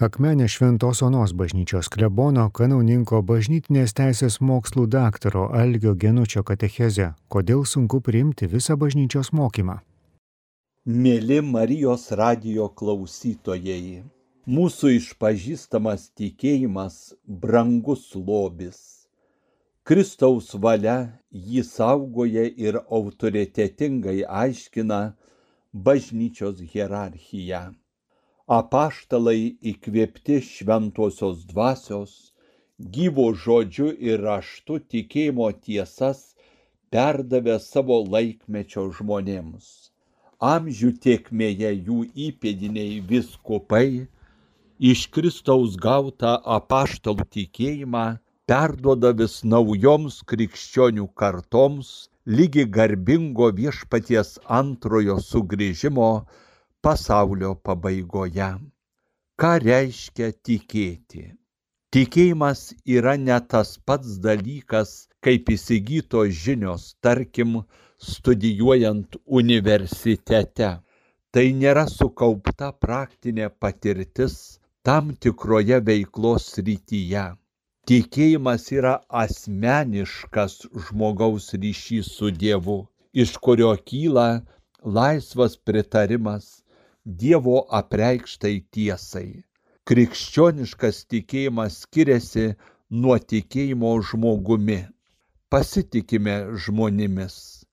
Akmenė Šventos Onos bažnyčios klebono kanauninko bažnytinės teisės mokslų daktaro Algio Genučio katecheze, kodėl sunku priimti visą bažnyčios mokymą. Mėly Marijos radio klausytojai, mūsų išpažįstamas tikėjimas brangus lobis. Kristaus valia jį saugoja ir autoritetingai aiškina bažnyčios hierarchiją apaštalai įkvėpti šventosios dvasios, gyvo žodžiu ir raštu tikėjimo tiesas perdavė savo laikmečio žmonėms. Amžių tiekmėje jų įpėdiniai viskupai iš Kristaus gautą apaštalų tikėjimą perduoda vis naujoms krikščionių kartoms lygi garbingo viešpaties antrojo sugrįžimo pasaulio pabaigoje. Ką reiškia tikėti? Tikėjimas yra ne tas pats dalykas, kaip įsigytos žinios, tarkim, studijuojant universitete. Tai nėra sukaupta praktinė patirtis tam tikroje veiklos srityje. Tikėjimas yra asmeniškas žmogaus ryšys su Dievu, iš kurio kyla laisvas pritarimas Dievo apreikštai tiesai. Krikščioniškas tikėjimas skiriasi nuo tikėjimo žmogumi. Pasitikime žmonėmis,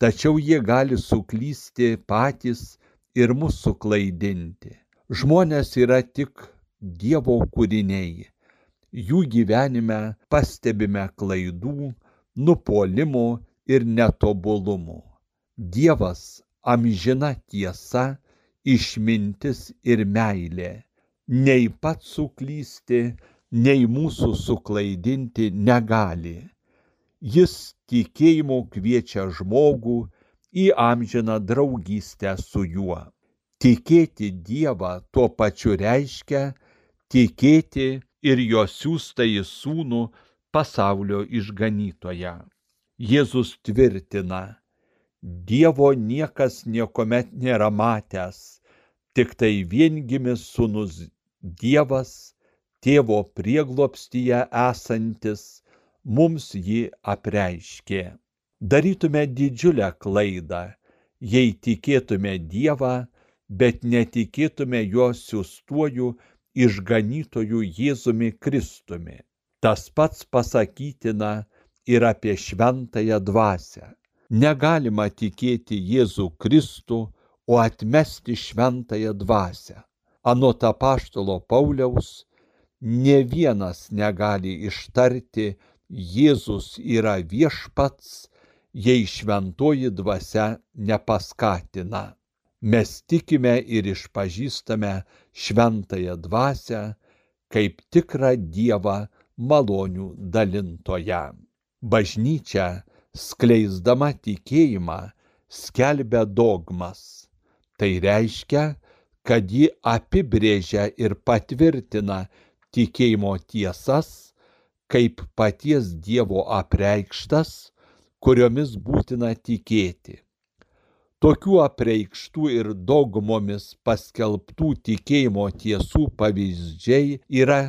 tačiau jie gali suklysti patys ir mus suklaidinti. Žmonės yra tik Dievo kūriniai. Jų gyvenime pastebime klaidų, nupolimų ir netobulumų. Dievas amžina tiesa išmintis ir meilė. Nei pats suklysti, nei mūsų suklaidinti negali. Jis tikėjimu kviečia žmogų į amžiną draugystę su juo. Tikėti Dievą tuo pačiu reiškia tikėti ir jo siūstąjį sūnų pasaulio išganytoją. Jėzus tvirtina, Dievo niekas niekuomet nėra matęs, tik tai viengimis sūnus Dievas, tėvo prieglopstyje esantis, mums jį apreiškė. Darytume didžiulę klaidą, jei tikėtume Dievą, bet netikėtume jo siūstuoju išganytoju Jėzumi Kristumi. Tas pats pasakytina ir apie šventąją dvasę negalima tikėti Jėzų Kristų, o atmesti šventąją dvasę. Anot apaštalo Pauliaus, ne vienas negali ištarti Jėzus yra viešpats, jei šventoji dvasia nepaskatina. Mes tikime ir išpažįstame šventąją dvasę kaip tikrą Dievą malonių dalintoją. Bažnyčia skleisdama tikėjimą skelbia dogmas. Tai reiškia, kad ji apibrėžia ir patvirtina tikėjimo tiesas kaip paties Dievo apreikštas, kuriomis būtina tikėti. Tokių apreikštų ir dogmomis paskelbtų tikėjimo tiesų pavyzdžiai yra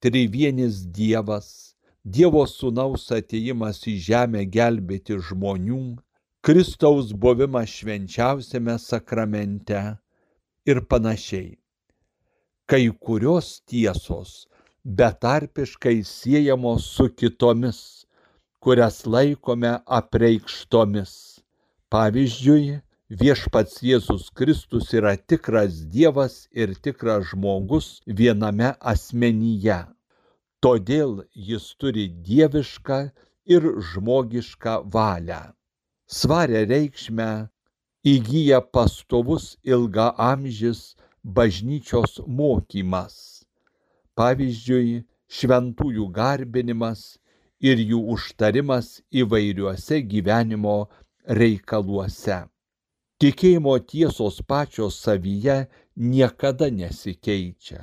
trivienis Dievas, Dievo sūnaus ateimas į žemę gelbėti žmonių, Kristaus buvimas švenčiausiame sakramente ir panašiai. Kai kurios tiesos betarpiškai siejamos su kitomis, kurias laikome apreikštomis. Pavyzdžiui, viešpats Jėzus Kristus yra tikras Dievas ir tikras žmogus viename asmenyje todėl jis turi dievišką ir žmogišką valią. Svarę reikšmę įgyja pastovus ilgaamžis bažnyčios mokymas. Pavyzdžiui, šventųjų garbinimas ir jų užtarimas įvairiuose gyvenimo reikaluose. Tikėjimo tiesos pačios savyje niekada nesikeičia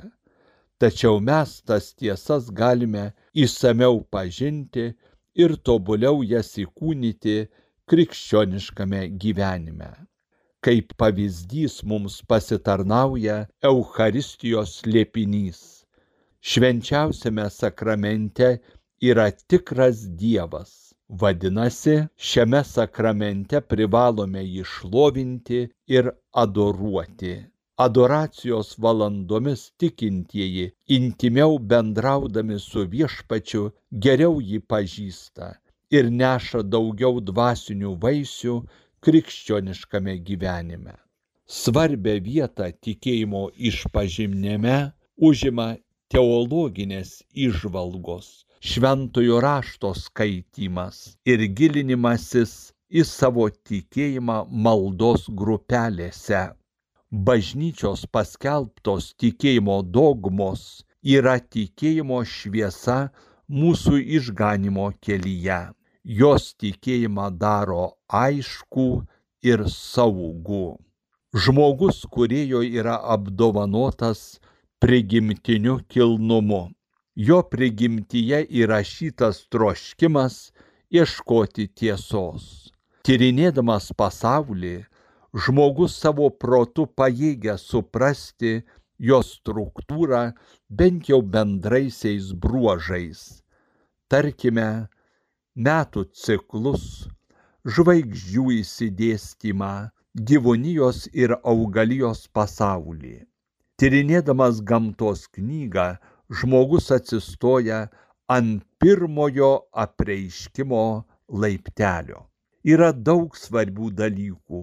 tačiau mes tas tiesas galime išsameu pažinti ir tobuliau jas įkūnyti krikščioniškame gyvenime. kaip pavyzdys mums pasitarnauja Eucharistijos liepinys. Švenčiausiame sakramente yra tikras Dievas. Vadinasi, šiame sakramente privalome jį šlovinti ir adoruoti adoracijos valandomis tikintieji intimiau bendraudami su viešpačiu geriau jį pažįsta ir neša daugiau dvasinių vaisių krikščioniškame gyvenime. Svarbę vietą tikėjimo išpažinime užima teologinės išvalgos, šventojo rašto skaitymas ir gilinimasis į savo tikėjimą maldos grupelėse bažnyčios paskelbtos tikėjimo dogmos yra tikėjimo šviesa mūsų išganimo kelyje. Jos tikėjimą daro aišku ir saugų. Žmogus, kuriojo yra apdovanotas prigimtiniu kilnumu. Jo prigimtyje įrašytas troškimas ieškoti tiesos. Tyrinėdamas pasaulį, žmogus savo protu pajėgia suprasti jo struktūrą bent jau bendraisiais bruožais. Tarkime, metų ciklus, žvaigždžių įsidėstymą, gyvūnijos ir augalijos pasaulį. Tyrinėdamas gamtos knygą, žmogus atsistoja ant pirmojo apreiškimo laiptelio. Yra daug svarbių dalykų,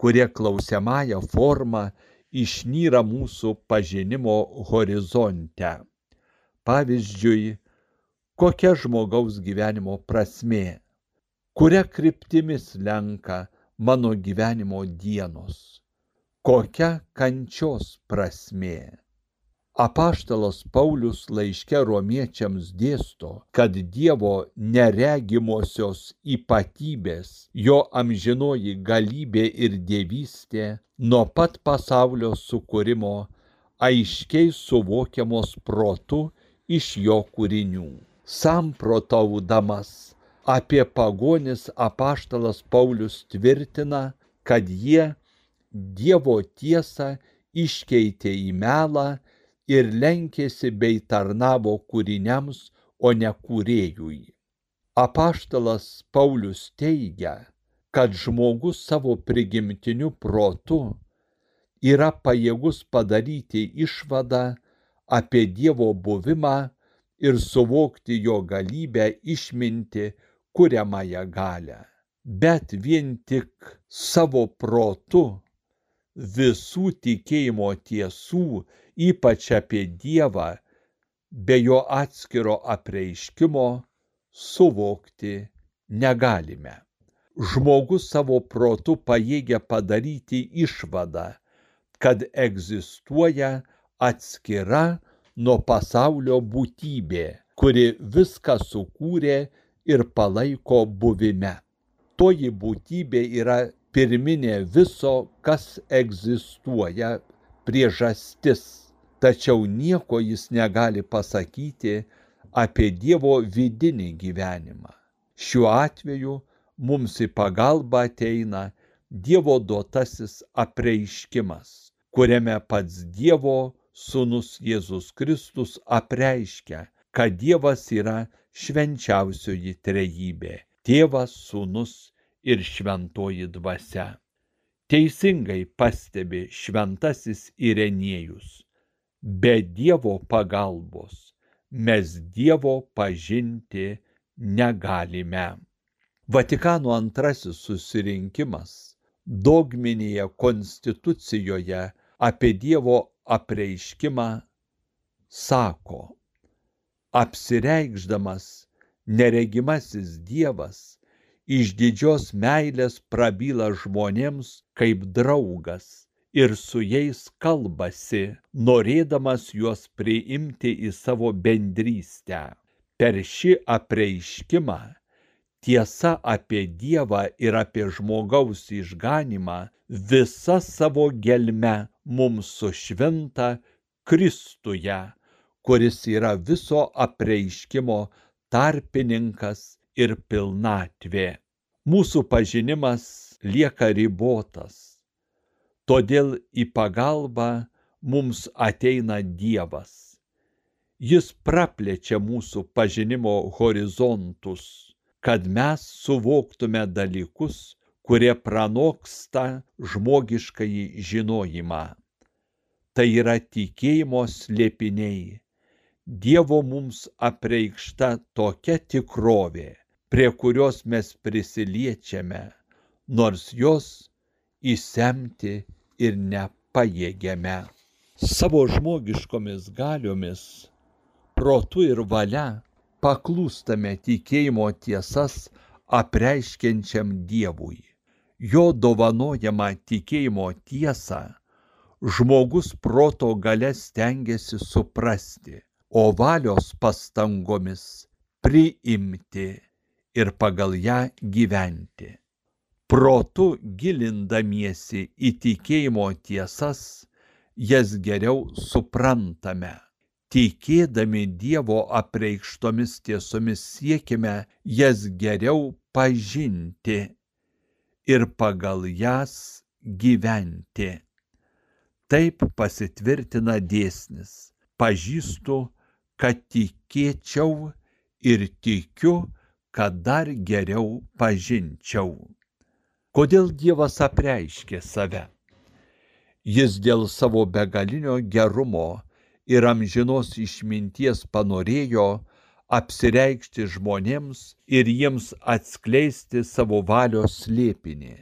kurie klausiamąją formą išnyra mūsų pažinimo horizonte. Pavyzdžiui, kokia žmogaus gyvenimo prasmė, kuria kryptimis lenka mano gyvenimo dienos, kokia kančios prasmė apaštalas paulius laiške romiečiams dėsto kad dievo neregimosios ypatybės jo amžinoji galybė ir dievystė nuo pat pasaulio sukūrimo aiškiai suvokiamos protu iš jo kūrinių. Samprotaudamas apie pagonis apaštalas paulius tvirtina kad jie dievo tiesą iškeitė į melą ir lenkėsi bei tarnavo kūriniams, o ne kūrėjui. Apaštalas Paulius teigia, kad žmogus savo prigimtiniu protu yra pajėgus padaryti išvadą apie Dievo buvimą ir suvokti jo galybę išminti kuriamąją galę. Bet vien tik savo protu visų tikėjimo tiesų ypač apie Dievą, be jo atskiro apreiškimo suvokti negalime. Žmogus savo protu pajėgia padaryti išvadą, kad egzistuoja atskira nuo pasaulio būtybė, kuri viską sukūrė ir palaiko buvime. Toji būtybė yra pirminė viso, kas egzistuoja priežastis tačiau nieko jis negali pasakyti apie Dievo vidinį gyvenimą. Šiuo atveju mums į pagalbą ateina Dievo duotasis apreiškimas, kuriame pats Dievo Sūnus Jėzus Kristus apreiškia, kad Dievas yra švenčiausioji trejybė - Tėvas, Sūnus ir šventoji dvasia. Teisingai pastebi šventasis Irenėjus be Dievo pagalbos mes Dievo pažinti negalime. Vatikano antrasis susirinkimas dogminėje konstitucijoje apie Dievo apreiškimą sako, apsireikšdamas neregimasis Dievas iš didžios meilės prabyla žmonėms kaip draugas ir su jais kalbasi, norėdamas juos priimti į savo bendrystę. Per šį apreiškimą tiesa apie Dievą ir apie žmogaus išganimą visa savo gelme mums sušvinta Kristuje, kuris yra viso apreiškimo tarpininkas ir pilnatvė. Mūsų pažinimas lieka ribotas Todėl į pagalbą mums ateina Dievas. Jis praplečia mūsų pažinimo horizontus, kad mes suvoktume dalykus, kurie pranoksta žmogiškąjį žinojimą. Tai yra tikėjimo slėpiniai, Dievo mums apreikšta tokia tikrovė, prie kurios mes prisiliečiame, nors jos įsemti ir nepajėgiame. Savo žmogiškomis galiomis, protu ir valia paklūstame tikėjimo tiesas apreiškiančiam Dievui. Jo dovanojama tikėjimo tiesą žmogus proto gale stengiasi suprasti o valios pastangomis priimti ir pagal ją gyventi. Protu gilindamiesi į tikėjimo tiesas, jas geriau suprantame. Tikėdami Dievo apreikštomis tiesomis siekime jas geriau pažinti ir pagal jas gyventi. Taip pasitvirtina dėsnis. Pažįstu kad tikėčiau ir tikiu, kad dar geriau pažinčiau. Kodėl Dievas apreiškė save? Jis dėl savo begalinio gerumo ir amžinos išminties panorėjo apsireikšti žmonėms ir jiems atskleisti savo valios slėpinį.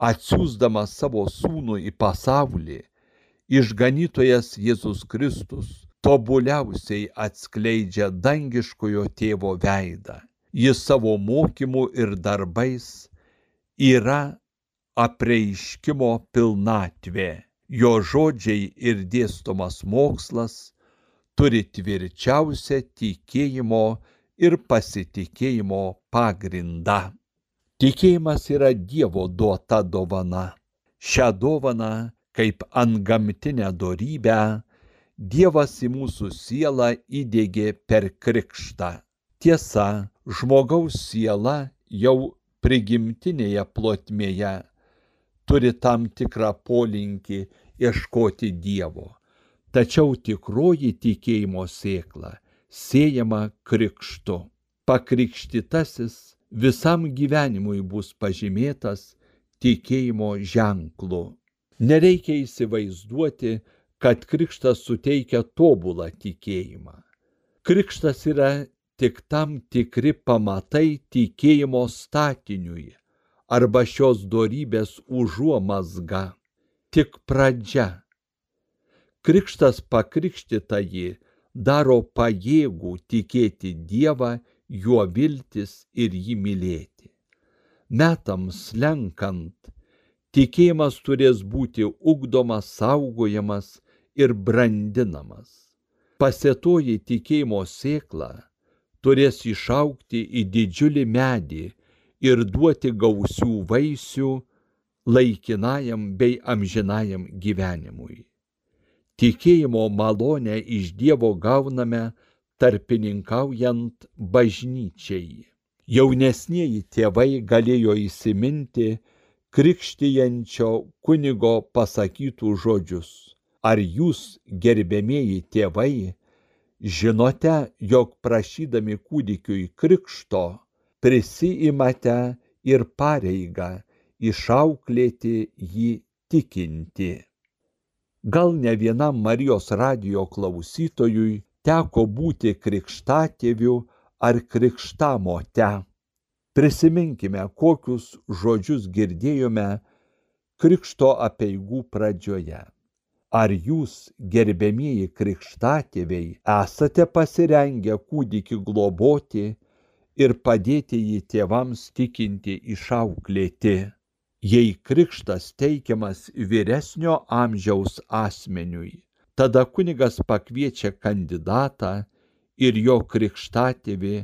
Atsiūsdamas savo sūnų į pasaulį, išganytojas Jėzus Kristus tobuliausiai atskleidžia dangiškojo tėvo veidą. Jis savo mokymu ir darbais yra apreiškimo pilnatvė. Jo žodžiai ir dėstomas mokslas turi tvirčiausią tikėjimo ir pasitikėjimo pagrindą. Tikėjimas yra Dievo duota dovana. Šią dovaną kaip antgamtinę dorybę Dievas į mūsų sielą įdėgė per krikštą. Tiesa, žmogaus siela jau prigimtinėje plotmėje turi tam tikrą polinkį ieškoti Dievo. Tačiau tikroji tikėjimo sėkla siejama krikštu. Pakrikštytasis visam gyvenimui bus pažymėtas tikėjimo ženklu. Nereikia įsivaizduoti, kad krikštas suteikia tobulą tikėjimą. Krikštas yra tik tam tikri pamatai tikėjimo statiniui arba šios dorybės užuomasga, tik pradžia. Krikštas pakrikštytąjį daro pajėgų tikėti Dievą, juo viltis ir jį mylėti. Metams lenkant, tikėjimas turės būti ugdomas, saugojamas ir brandinamas. Pasėtoji tikėjimo sėkla turės išaukti į didžiulį medį ir duoti gausių vaisių laikinajam bei amžinajam gyvenimui. Tikėjimo malonę iš Dievo gauname tarpininkaujant bažnyčiai. Jaunesnieji tėvai galėjo įsiminti krikštijančio kunigo pasakytų žodžius Ar jūs, gerbėmieji tėvai, žinote, jog prašydami kūdikiui krikšto prisiimate ir pareigą išauklėti jį tikinti. Gal ne vienam Marijos radio klausytojui teko būti krikštatėviu ar krikštamote. Prisiminkime, kokius žodžius girdėjome krikšto apieigų pradžioje. Ar jūs, gerbėmieji krikštatėviai, esate pasirengę kūdikį globoti ir padėti jį tėvams tikinti išauklėti? Jei krikštas teikiamas vyresnio amžiaus asmeniui, tada kunigas pakviečia kandidatą ir jo krikštatėvį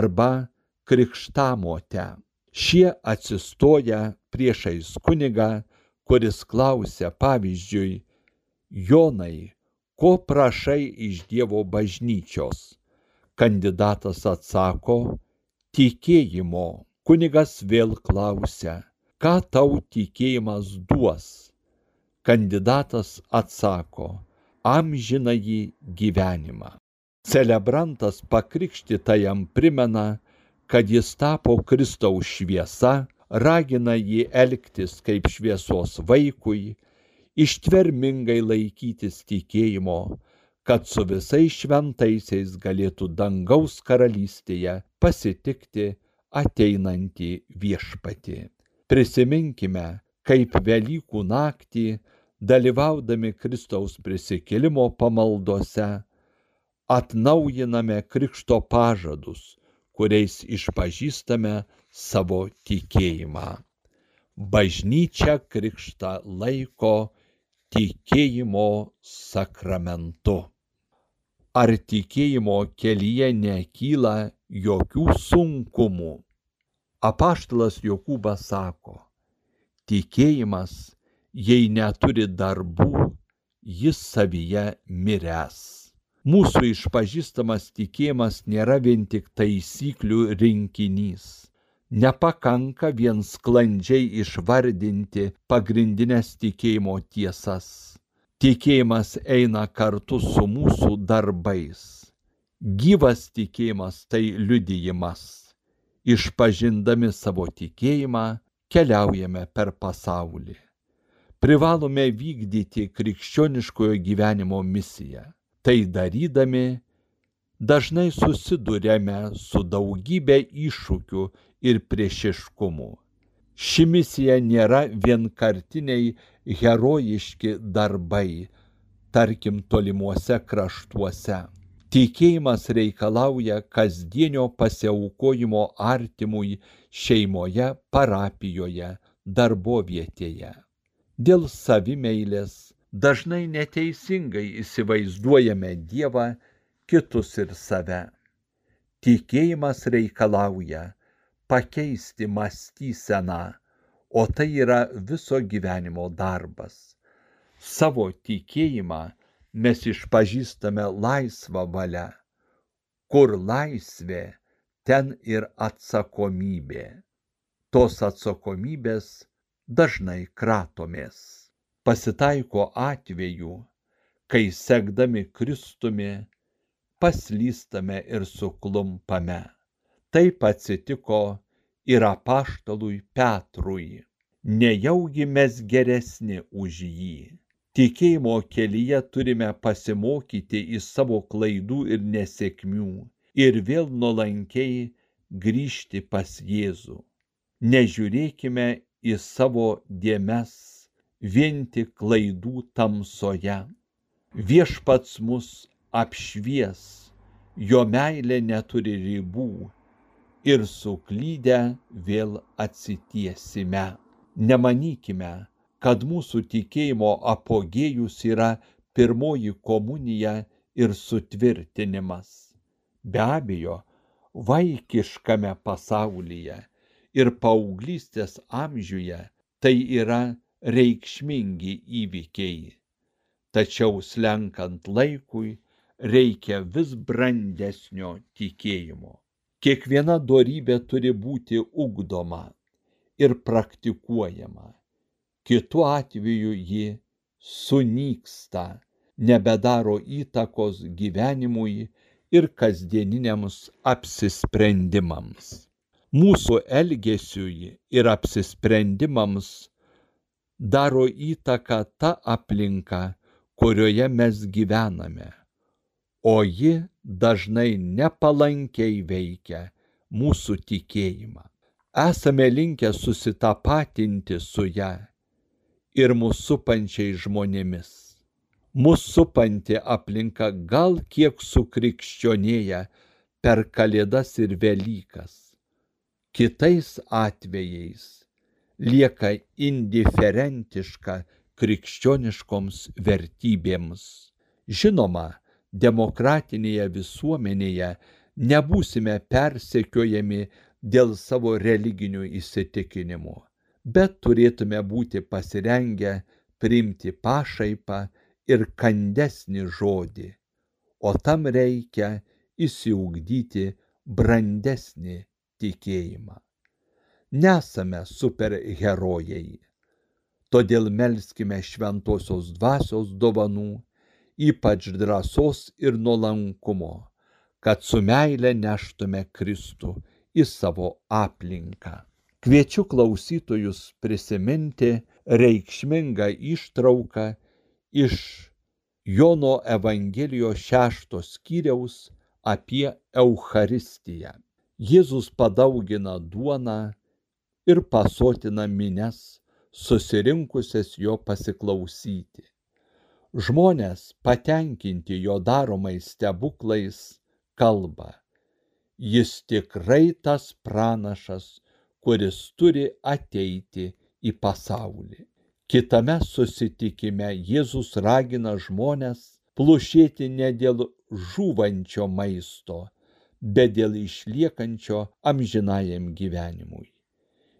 arba krikštamotę. Šie atsistoja priešais kunigą, kuris klausia, pavyzdžiui, Jonai, ko prašai iš Dievo bažnyčios? Kandidatas atsako, tikėjimo. Kunigas vėl klausia, ką tau tikėjimas duos? kandidatas atsako amžinąjį gyvenimą. Celebrantas pakrikštytajam primena, kad jis tapo Kristaus šviesa, ragina jį elgtis kaip šviesos vaikui, ištvermingai laikytis tikėjimo, kad su visais šventaisiais galėtų dangaus karalystėje pasitikti ateinantį viešpatį. Prisiminkime, kaip Velykų naktį, dalyvaudami Kristaus prisikėlimo pamaldose, atnaujiname Krikšto pažadus, kuriais išpažįstame savo tikėjimą. Bažnyčia Krikštą laiko tikėjimo sakramentu ar tikėjimo kelyje nekyla jokių sunkumų. Apaštalas Jokūbas sako, tikėjimas, jei neturi darbų, jis savyje miręs. Mūsų išpažįstamas tikėjimas nėra vien tik taisyklių rinkinys. Nepakanka vien sklandžiai išvardinti pagrindinės tikėjimo tiesas tikėjimas eina kartu su mūsų darbais. Gyvas tikėjimas tai liudijimas. Išpažindami savo tikėjimą keliaujame per pasaulį. Privalome vykdyti krikščioniškojo gyvenimo misiją. Tai darydami dažnai susidurėme su daugybė iššūkių ir priešiškumų. Ši misija nėra vienkartiniai herojiški darbai, tarkim tolimuose kraštuose. Tikėjimas reikalauja kasdienio pasiaukojimo artimui šeimoje, parapijoje, darbovietėje. Dėl savimeilės dažnai neteisingai įsivaizduojame Dievą, kitus ir save. Tikėjimas reikalauja pakeisti mąstyseną o tai yra viso gyvenimo darbas. Savo tikėjimą mes išpažįstame laisvą valią. Kur laisvė, ten ir atsakomybė. Tos atsakomybės dažnai kratomės. Pasitaiko atveju, kai sekdami Kristumi paslystame ir suklumpame. Taip atsitiko ir apaštalui Petrui. Nejaugi mes geresni už jį. Tikėjimo kelyje turime pasimokyti iš savo klaidų ir nesėkmių ir vėl nuolankiai grįžti pas Jėzų. Nežiūrėkime į savo dėmes vien tik klaidų tamsoje. Viešpats mus apšvies, jo meilė neturi ribų ir suklydę vėl atsitiesime. Nemanykime, kad mūsų tikėjimo apogėjus yra pirmoji komunija ir sutvirtinimas. Be abejo, vaikiškame pasaulyje ir paauglystės amžiuje tai yra reikšmingi įvykiai. Tačiau slenkant laikui reikia vis brandesnio tikėjimo. Kiekviena dorybė turi būti ugdoma ir praktikuojama. Kitu atveju ji sunyksta, nebedaro įtakos gyvenimui ir kasdieniniams apsisprendimams. Mūsų elgesiui ir apsisprendimams daro įtaką ta aplinka, kurioje mes gyvename o ji dažnai nepalankiai veikia mūsų tikėjimą. Esame linkę susitapatinti su ją ir mūsų supančiai žmonėmis. Mūsų supanti aplinka gal kiek sukrikščionėja per Kalėdas ir Velykas. Kitais atvejais lieka indiferentiška krikščioniškoms vertybėms. Žinoma, demokratinėje visuomenėje nebūsime persekiojami dėl savo religinių įsitikinimų, bet turėtume būti pasirengę priimti pašaipą ir kandesnį žodį, o tam reikia įsiugdyti brandesnį tikėjimą. Nesame superherojai. Todėl melskime šventosios dvasios dovanų, ypač drąsos ir nuolankumo, kad su meile neštume Kristų į savo aplinką. Kviečiu klausytojus prisiminti reikšmingą ištrauką iš Jono Evangelijos šešto skyriaus apie Eucharistiją. Jėzus padaugina duoną ir pasotina mines, susirinkusias jo pasiklausyti. Žmonės patenkinti jo daromais stebuklais kalba. Jis tikrai tas pranašas, kuris turi ateiti į pasaulį. Kitame susitikime Jėzus ragina žmonės plušėti ne dėl žūvančio maisto, bet dėl išliekančio amžinajam gyvenimui.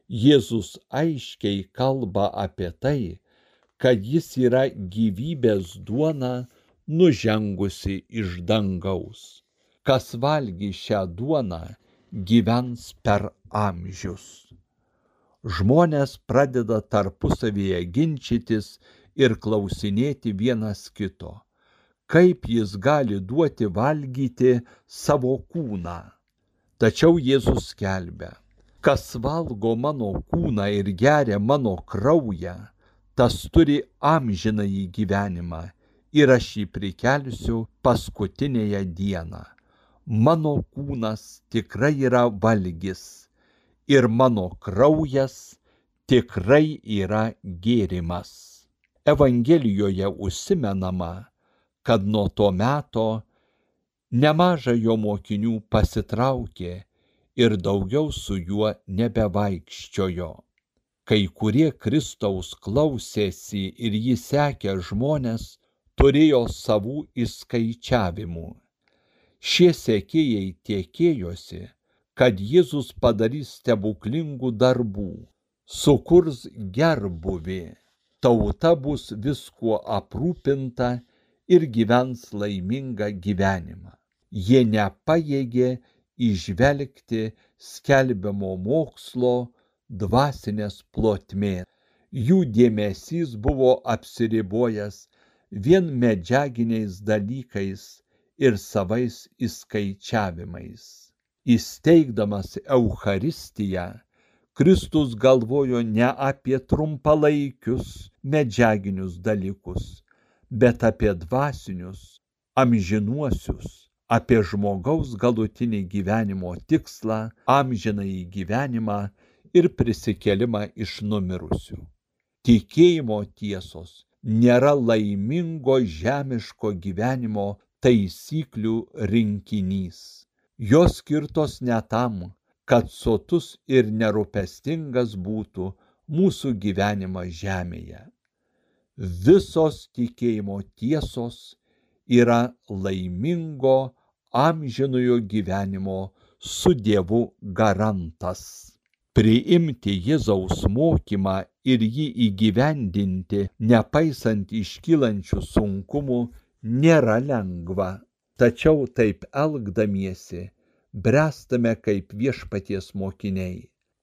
Jėzus aiškiai kalba apie tai, kad jis yra gyvybės duona nužengusi iš dangaus. Kas valgy šią duoną, gyvens per amžius žmonės pradeda tarpusavyje ginčytis ir klausinėti vienas kito, kaip jis gali duoti valgyti savo kūną. Tačiau Jėzus skelbia, kas valgo mano kūną ir geria mano kraują, tas turi amžinąjį gyvenimą ir aš jį prikelsiu paskutinėje dieną. Mano kūnas tikrai yra valgis ir mano kraujas tikrai yra gėrimas. Evangelijoje užsimenama, kad nuo to meto nemaža jo mokinių pasitraukė ir daugiau su juo nebevaikščiojo. Kai kurie Kristaus klausėsi ir jį sekė žmonės, turėjo savų įskaičiavimų. Šie sekėjai tiekėjosi, kad Jėzus padarys stebuklingų darbų, sukurs gerbuvį, tauta bus viskuo aprūpinta ir gyvens laimingą gyvenimą. Jie nepajėgė išvelgti skelbiamo mokslo dvasinės plotmės. Jų dėmesys buvo apsiribojęs vien medžiaginiais dalykais ir savais įskaičiavimais įsteigdamas Eucharistiją, Kristus galvojo ne apie trumpalaikius medžiaginius dalykus, bet apie dvasinius, amžinuosius, apie žmogaus galutinį gyvenimo tikslą, amžinąjį gyvenimą ir prisikelimą iš numirusių. Tikėjimo tiesos nėra laimingo žemiško gyvenimo taisyklių rinkinys jos skirtos ne tam, kad sotus ir nerūpestingas būtų mūsų gyvenimas žemėje. Visos tikėjimo tiesos yra laimingo amžinojo gyvenimo su Dievu garantas. Priimti Jėzaus mokymą ir jį įgyvendinti, nepaisant iškylančių sunkumų, nėra lengva tačiau taip elgdamiesi bręstame kaip viešpaties mokiniai,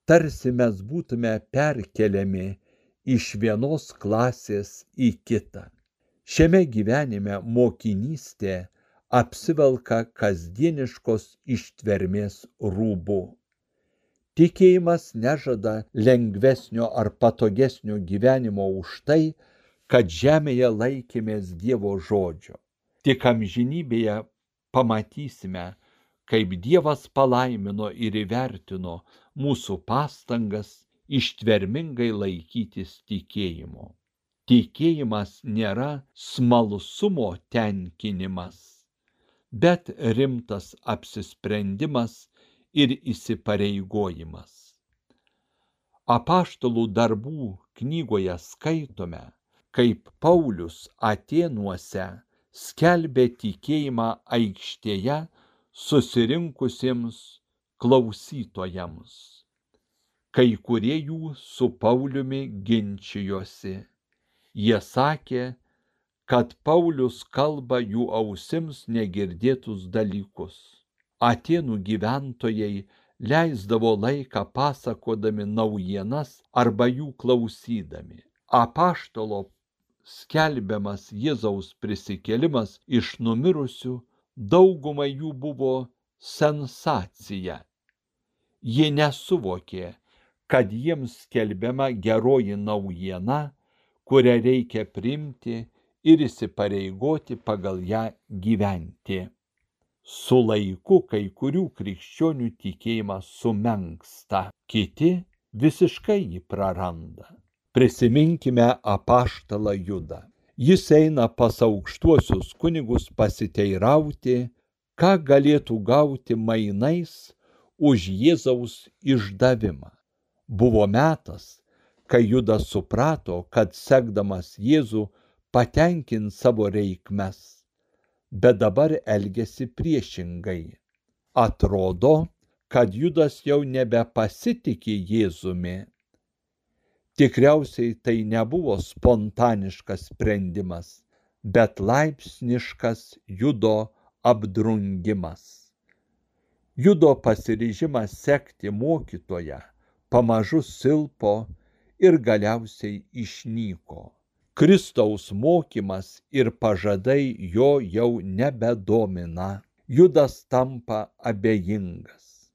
tarsi mes būtume perkeliami iš vienos klasės į kitą. Šiame gyvenime mokinystė apsivelka kasdieniškos ištvermės rūbu. Tikėjimas nežada lengvesnio ar patogesnio gyvenimo už tai, kad žemėje laikėmės Dievo žodžio tik amžinybėje pamatysime, kaip Dievas palaimino ir įvertino mūsų pastangas ištvermingai laikytis tikėjimo. Tikėjimas nėra smalsumo tenkinimas, bet rimtas apsisprendimas ir įsipareigojimas. Apaštalų darbų knygoje skaitome, kaip Paulius Atenuose skelbė tikėjimą aikštėje susirinkusiems klausytojams. Kai kurie jų su Pauliumi ginčijosi. Jie sakė, kad Paulius kalba jų ausims negirdėtus dalykus. Atenų gyventojai leisdavo laiką pasakodami naujienas arba jų klausydami. apaštalo skelbiamas Jėzaus prisikėlimas iš numirusių daugumai jų buvo sensacija. Jie nesuvokė, kad jiems skelbiama geroji naujiena, kurią reikia priimti ir įsipareigoti pagal ją gyventi. Su laiku kai kurių krikščionių tikėjimas sumenksta, kiti visiškai jį praranda. Prisiminkime apaštalą Judą. Jis eina pas aukštuosius kunigus pasiteirauti, ką galėtų gauti mainais už Jėzaus išdavimą. Buvo metas, kai Judas suprato, kad sekdamas Jėzų patenkins savo reikmes, bet dabar elgesi priešingai. Atrodo, kad Judas jau nebepasitikė Jėzumi. Tikriausiai tai nebuvo spontaniškas sprendimas, bet laipsniškas Judo apdrungimas. Judo pasiryžimas sekti mokytoją pamažu silpo ir galiausiai išnyko. Kristaus mokymas ir pažadai jo jau nebedomina. Judas tampa abejingas.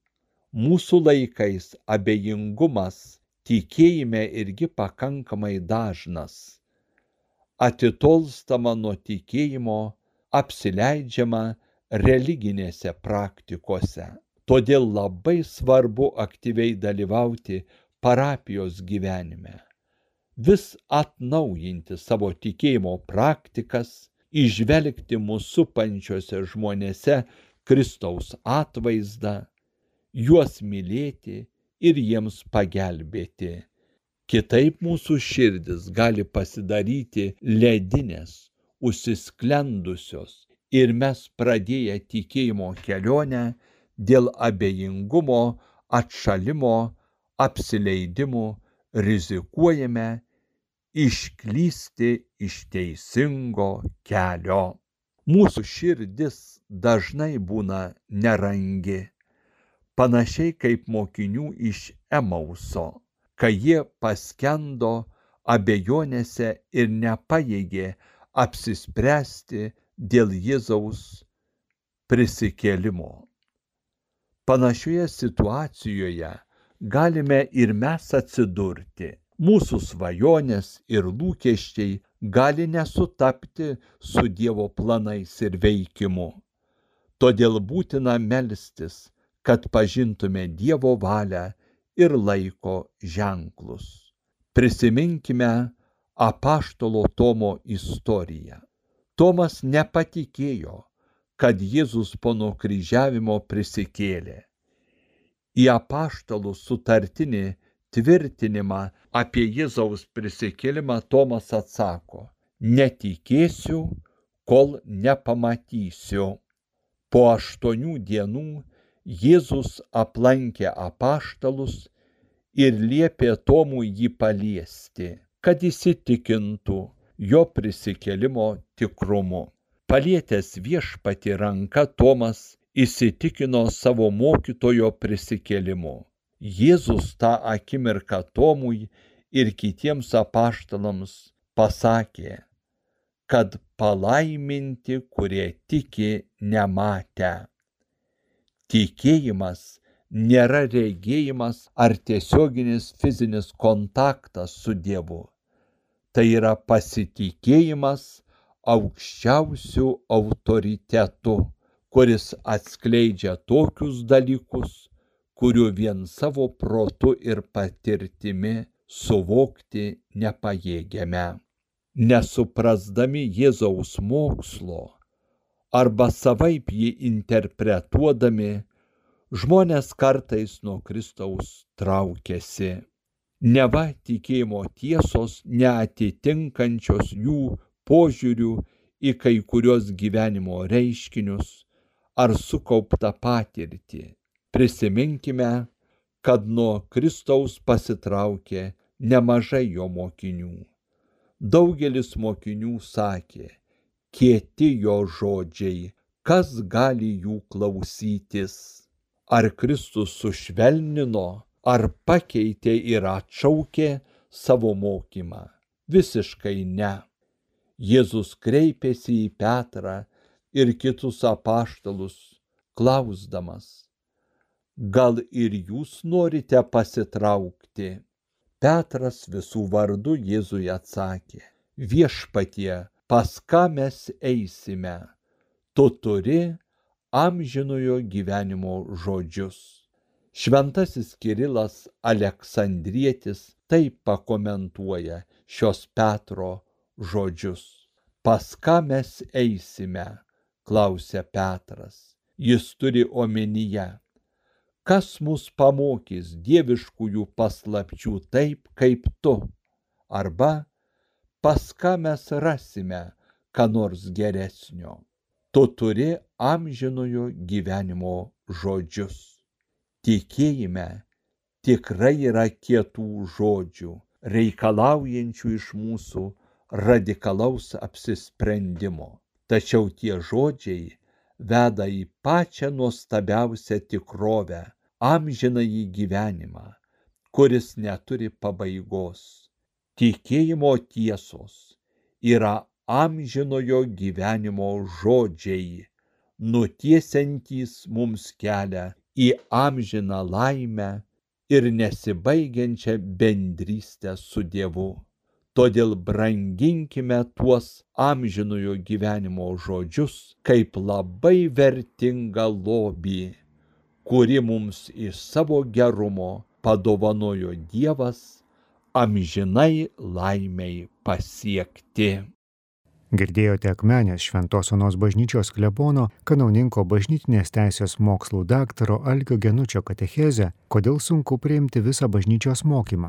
Mūsų laikais abejingumas tikėjime irgi pakankamai dažnas. Atitolstama nuo tikėjimo, apsileidžiama religinėse praktikose. Todėl labai svarbu aktyviai dalyvauti parapijos gyvenime vis atnaujinti savo tikėjimo praktikas, išvelgti mūsų supančiuose žmonėse Kristaus atvaizdą, juos mylėti ir jiems pagelbėti. Kitaip mūsų širdis gali pasidaryti ledinės, užsisklendusios ir mes pradėję tikėjimo kelionę dėl abejingumo, atšalimo, apsileidimų rizikuojame išklysti iš teisingo kelio. Mūsų širdis dažnai būna nerangi, panašiai kaip mokinių iš Emauso, kai jie paskendo abejonėse ir nepajėgė apsispręsti dėl Jėzaus prisikėlimo. Panašioje situacijoje galime ir mes atsidurti mūsų svajonės ir lūkesčiai gali nesutapti su Dievo planais ir veikimu. Todėl būtina melstis, kad pažintume Dievo valią ir laiko ženklus. Prisiminkime apaštalo Tomo istoriją. Tomas nepatikėjo, kad Jėzus po nukryžiavimo prisikėlė. Į apaštalų sutartinį tvirtinimą apie Jėzaus prisikėlimą Tomas atsako, netikėsiu, kol nepamatysiu. Po aštuonių dienų Jėzus aplankė apaštalus ir liepė Tomui jį paliesti, kad įsitikintų jo prisikėlimo tikrumu. Palietęs viešpati ranka Tomas įsitikino savo mokytojo prisikėlimu. Jėzus tą akimirką Tomui ir kitiems apaštalams pasakė, kad palaiminti, kurie tiki nematę. Tikėjimas nėra regėjimas ar tiesioginis fizinis kontaktas su Dievu. Tai yra pasitikėjimas aukščiausių autoritetų, kuris atskleidžia tokius dalykus, kurių vien savo protu ir patirtimi suvokti nepajėgiame. Nesuprasdami Jėzaus mokslo arba savaip jį interpretuodami, žmonės kartais nuo Kristaus traukiasi. Neva tikėjimo tiesos neatitinkančios jų požiūrių į kai kurios gyvenimo reiškinius ar sukauptą patirtį Prisiminkime, kad nuo Kristaus pasitraukė nemažai jo mokinių. Daugelis mokinių sakė, kieti jo žodžiai, kas gali jų klausytis. Ar Kristus sušvelnino, ar pakeitė ir atšaukė savo mokymą. Visiškai ne. Jėzus kreipėsi į Petrą ir kitus apaštalus, klausdamas, gal ir jūs norite pasitraukti? Petras visų vardų Jėzui atsakė, viešpatie, pas ką mes eisime? Tu turi amžinojo gyvenimo žodžius. Šventasis Kirilas Aleksandrietis taip pakomentuoja šios Petro žodžius. Pas ką mes eisime? klausia Petras. Jis turi omenyje, kas mus pamokys dieviškųjų paslapčių taip kaip tu, arba pas ką mes rasime ką nors geresnio. Tu turi amžinojo gyvenimo žodžius tikėjime tikrai yra kietų žodžių, reikalaujančių iš mūsų radikalaus apsisprendimo. Tačiau tie žodžiai veda į pačią nuostabiausią tikrovę, amžinąjį gyvenimą, kuris neturi pabaigos. Tikėjimo tiesos yra amžinojo gyvenimo žodžiai, nutiesiantys mums kelią į amžiną laimę ir nesibaigiančią bendrystę su Dievu. Todėl branginkime tuos amžinojo gyvenimo žodžius kaip labai vertingą lobį, kuri mums iš savo gerumo padovanojo Dievas amžinai laimiai pasiekti. Girdėjote Akmenės Šventos Onos bažnyčios klebono, kanauninko bažnytinės teisės mokslų daktaro Algio Genučio katechezę, kodėl sunku priimti visą bažnyčios mokymą.